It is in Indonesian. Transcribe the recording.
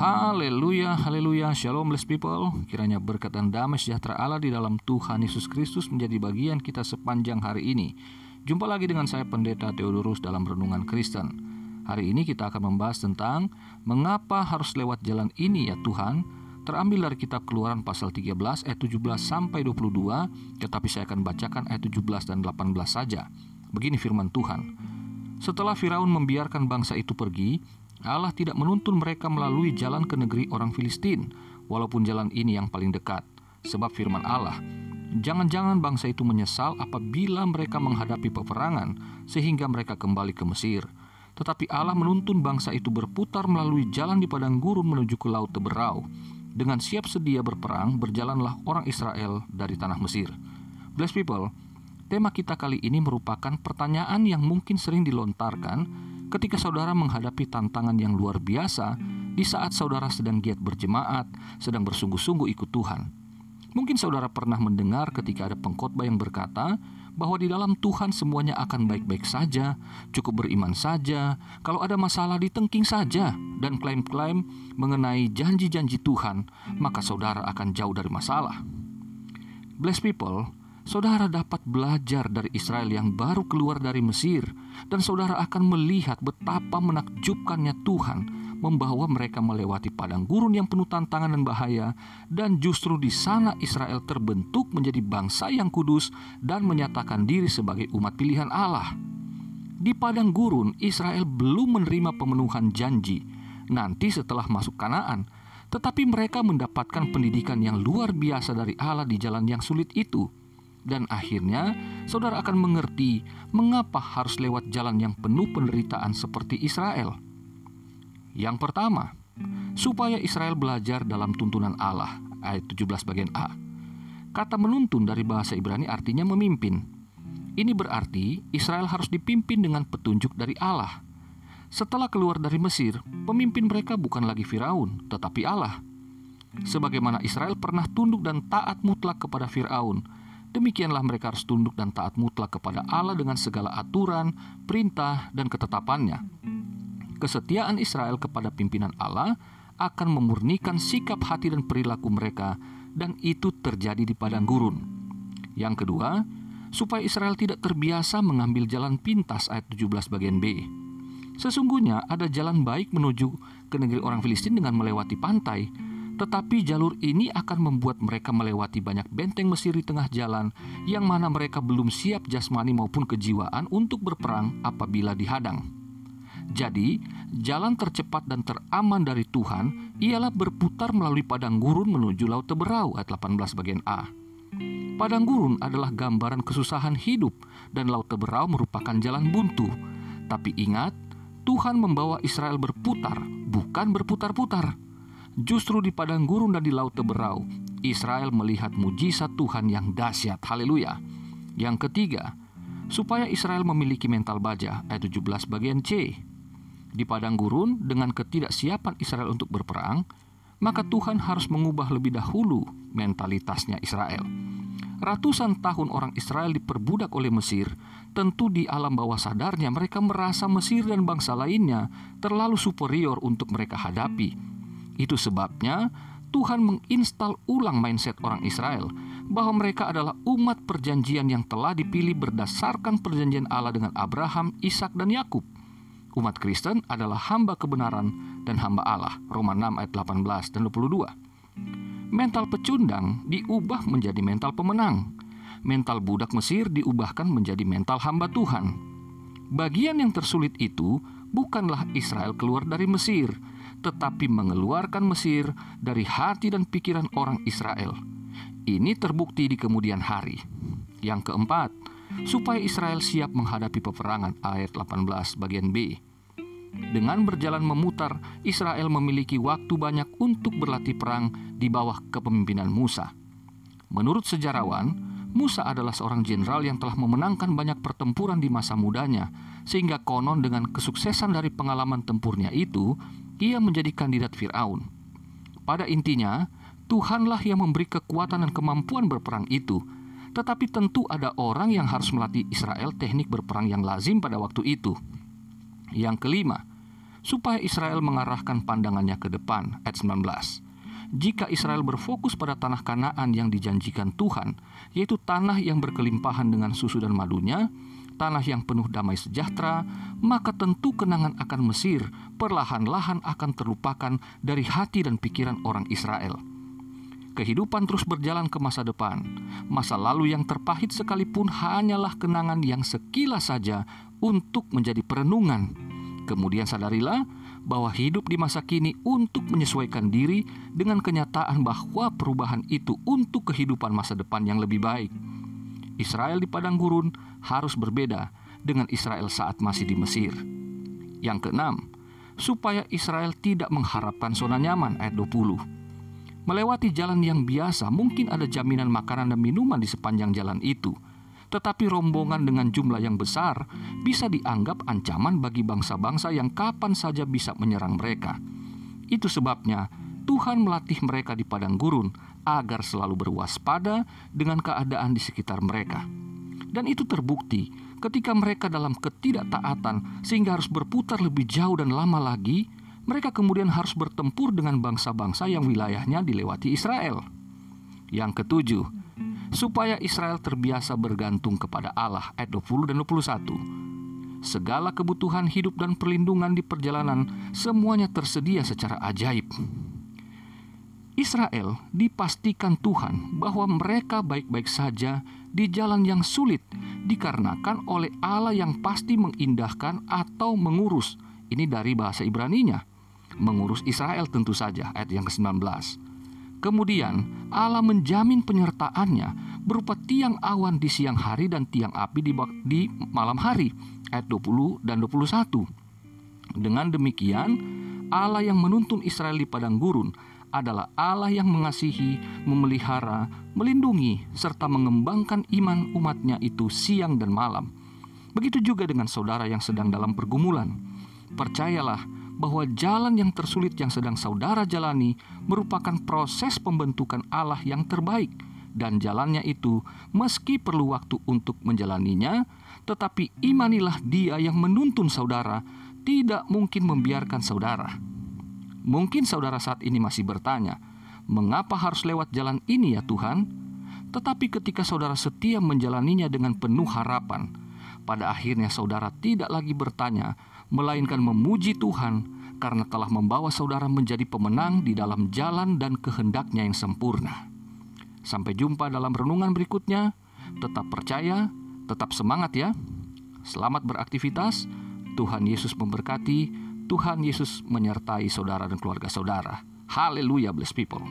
Haleluya, haleluya, shalom blessed people. Kiranya berkat dan damai sejahtera Allah di dalam Tuhan Yesus Kristus menjadi bagian kita sepanjang hari ini. Jumpa lagi dengan saya Pendeta Theodorus dalam Renungan Kristen. Hari ini kita akan membahas tentang Mengapa harus lewat jalan ini ya Tuhan? Terambil dari kitab keluaran pasal 13 ayat 17 sampai 22 Tetapi saya akan bacakan ayat 17 dan 18 saja. Begini firman Tuhan. Setelah Firaun membiarkan bangsa itu pergi, Allah tidak menuntun mereka melalui jalan ke negeri orang Filistin, walaupun jalan ini yang paling dekat. Sebab firman Allah, jangan-jangan bangsa itu menyesal apabila mereka menghadapi peperangan sehingga mereka kembali ke Mesir. Tetapi Allah menuntun bangsa itu berputar melalui jalan di padang gurun menuju ke laut Teberau. Dengan siap sedia berperang, berjalanlah orang Israel dari tanah Mesir. Bless people, tema kita kali ini merupakan pertanyaan yang mungkin sering dilontarkan ketika saudara menghadapi tantangan yang luar biasa di saat saudara sedang giat berjemaat, sedang bersungguh-sungguh ikut Tuhan. Mungkin saudara pernah mendengar ketika ada pengkhotbah yang berkata bahwa di dalam Tuhan semuanya akan baik-baik saja, cukup beriman saja, kalau ada masalah ditengking saja, dan klaim-klaim mengenai janji-janji Tuhan, maka saudara akan jauh dari masalah. Bless people, saudara dapat belajar dari Israel yang baru keluar dari Mesir, dan saudara akan melihat betapa menakjubkannya Tuhan membawa mereka melewati padang gurun yang penuh tantangan dan bahaya, dan justru di sana Israel terbentuk menjadi bangsa yang kudus dan menyatakan diri sebagai umat pilihan Allah. Di padang gurun, Israel belum menerima pemenuhan janji nanti setelah masuk Kanaan, tetapi mereka mendapatkan pendidikan yang luar biasa dari Allah di jalan yang sulit itu dan akhirnya, saudara akan mengerti mengapa harus lewat jalan yang penuh penderitaan seperti Israel. Yang pertama, supaya Israel belajar dalam tuntunan Allah, ayat 17 bagian A. Kata menuntun dari bahasa Ibrani artinya memimpin. Ini berarti Israel harus dipimpin dengan petunjuk dari Allah. Setelah keluar dari Mesir, pemimpin mereka bukan lagi Firaun, tetapi Allah. Sebagaimana Israel pernah tunduk dan taat mutlak kepada Firaun, Demikianlah mereka harus tunduk dan taat mutlak kepada Allah dengan segala aturan, perintah, dan ketetapannya. Kesetiaan Israel kepada pimpinan Allah akan memurnikan sikap hati dan perilaku mereka, dan itu terjadi di padang gurun. Yang kedua, supaya Israel tidak terbiasa mengambil jalan pintas ayat 17 bagian B. Sesungguhnya ada jalan baik menuju ke negeri orang Filistin dengan melewati pantai, tetapi jalur ini akan membuat mereka melewati banyak benteng Mesir di tengah jalan yang mana mereka belum siap jasmani maupun kejiwaan untuk berperang apabila dihadang. Jadi, jalan tercepat dan teraman dari Tuhan ialah berputar melalui padang gurun menuju Laut Teberau ayat 18 bagian A. Padang gurun adalah gambaran kesusahan hidup dan Laut Teberau merupakan jalan buntu. Tapi ingat, Tuhan membawa Israel berputar, bukan berputar-putar. Justru di padang gurun dan di laut Teberau, Israel melihat mujizat Tuhan yang dahsyat. Haleluya. Yang ketiga, supaya Israel memiliki mental baja, ayat 17 bagian C. Di padang gurun dengan ketidaksiapan Israel untuk berperang, maka Tuhan harus mengubah lebih dahulu mentalitasnya Israel. Ratusan tahun orang Israel diperbudak oleh Mesir, tentu di alam bawah sadarnya mereka merasa Mesir dan bangsa lainnya terlalu superior untuk mereka hadapi itu sebabnya Tuhan menginstal ulang mindset orang Israel bahwa mereka adalah umat perjanjian yang telah dipilih berdasarkan perjanjian Allah dengan Abraham, Ishak dan Yakub. Umat Kristen adalah hamba kebenaran dan hamba Allah. Roma 6 ayat 18 dan 22. Mental pecundang diubah menjadi mental pemenang. Mental budak Mesir diubahkan menjadi mental hamba Tuhan. Bagian yang tersulit itu bukanlah Israel keluar dari Mesir, tetapi mengeluarkan Mesir dari hati dan pikiran orang Israel. Ini terbukti di kemudian hari. Yang keempat, supaya Israel siap menghadapi peperangan ayat 18 bagian B. Dengan berjalan memutar, Israel memiliki waktu banyak untuk berlatih perang di bawah kepemimpinan Musa. Menurut sejarawan, Musa adalah seorang jenderal yang telah memenangkan banyak pertempuran di masa mudanya, sehingga konon dengan kesuksesan dari pengalaman tempurnya itu, ia menjadi kandidat Firaun. Pada intinya, Tuhanlah yang memberi kekuatan dan kemampuan berperang itu. Tetapi tentu ada orang yang harus melatih Israel teknik berperang yang lazim pada waktu itu. Yang kelima, supaya Israel mengarahkan pandangannya ke depan. Ayat 19 jika Israel berfokus pada tanah Kanaan yang dijanjikan Tuhan, yaitu tanah yang berkelimpahan dengan susu dan madunya, tanah yang penuh damai sejahtera, maka tentu kenangan akan Mesir perlahan-lahan akan terlupakan dari hati dan pikiran orang Israel. Kehidupan terus berjalan ke masa depan. Masa lalu yang terpahit sekalipun hanyalah kenangan yang sekilas saja untuk menjadi perenungan. Kemudian sadarilah bahwa hidup di masa kini untuk menyesuaikan diri dengan kenyataan bahwa perubahan itu untuk kehidupan masa depan yang lebih baik. Israel di padang gurun harus berbeda dengan Israel saat masih di Mesir. Yang keenam, supaya Israel tidak mengharapkan zona nyaman ayat 20. Melewati jalan yang biasa mungkin ada jaminan makanan dan minuman di sepanjang jalan itu – tetapi rombongan dengan jumlah yang besar bisa dianggap ancaman bagi bangsa-bangsa yang kapan saja bisa menyerang mereka. Itu sebabnya Tuhan melatih mereka di padang gurun agar selalu berwaspada dengan keadaan di sekitar mereka. Dan itu terbukti ketika mereka dalam ketidaktaatan sehingga harus berputar lebih jauh dan lama lagi, mereka kemudian harus bertempur dengan bangsa-bangsa yang wilayahnya dilewati Israel. Yang ketujuh, supaya Israel terbiasa bergantung kepada Allah ayat 20 dan 21. Segala kebutuhan hidup dan perlindungan di perjalanan semuanya tersedia secara ajaib. Israel dipastikan Tuhan bahwa mereka baik-baik saja di jalan yang sulit dikarenakan oleh Allah yang pasti mengindahkan atau mengurus. Ini dari bahasa Ibraninya. Mengurus Israel tentu saja ayat yang ke-19 Kemudian Allah menjamin penyertaannya berupa tiang awan di siang hari dan tiang api di, di malam hari. Ayat 20 dan 21. Dengan demikian, Allah yang menuntun Israel di padang gurun adalah Allah yang mengasihi, memelihara, melindungi, serta mengembangkan iman umatnya itu siang dan malam. Begitu juga dengan saudara yang sedang dalam pergumulan. Percayalah, bahwa jalan yang tersulit yang sedang saudara jalani merupakan proses pembentukan Allah yang terbaik dan jalannya itu meski perlu waktu untuk menjalaninya tetapi imanilah dia yang menuntun saudara tidak mungkin membiarkan saudara mungkin saudara saat ini masih bertanya mengapa harus lewat jalan ini ya Tuhan tetapi ketika saudara setia menjalaninya dengan penuh harapan pada akhirnya saudara tidak lagi bertanya melainkan memuji Tuhan karena telah membawa saudara menjadi pemenang di dalam jalan dan kehendaknya yang sempurna. Sampai jumpa dalam renungan berikutnya. Tetap percaya, tetap semangat ya. Selamat beraktivitas. Tuhan Yesus memberkati. Tuhan Yesus menyertai saudara dan keluarga saudara. Haleluya, bless people.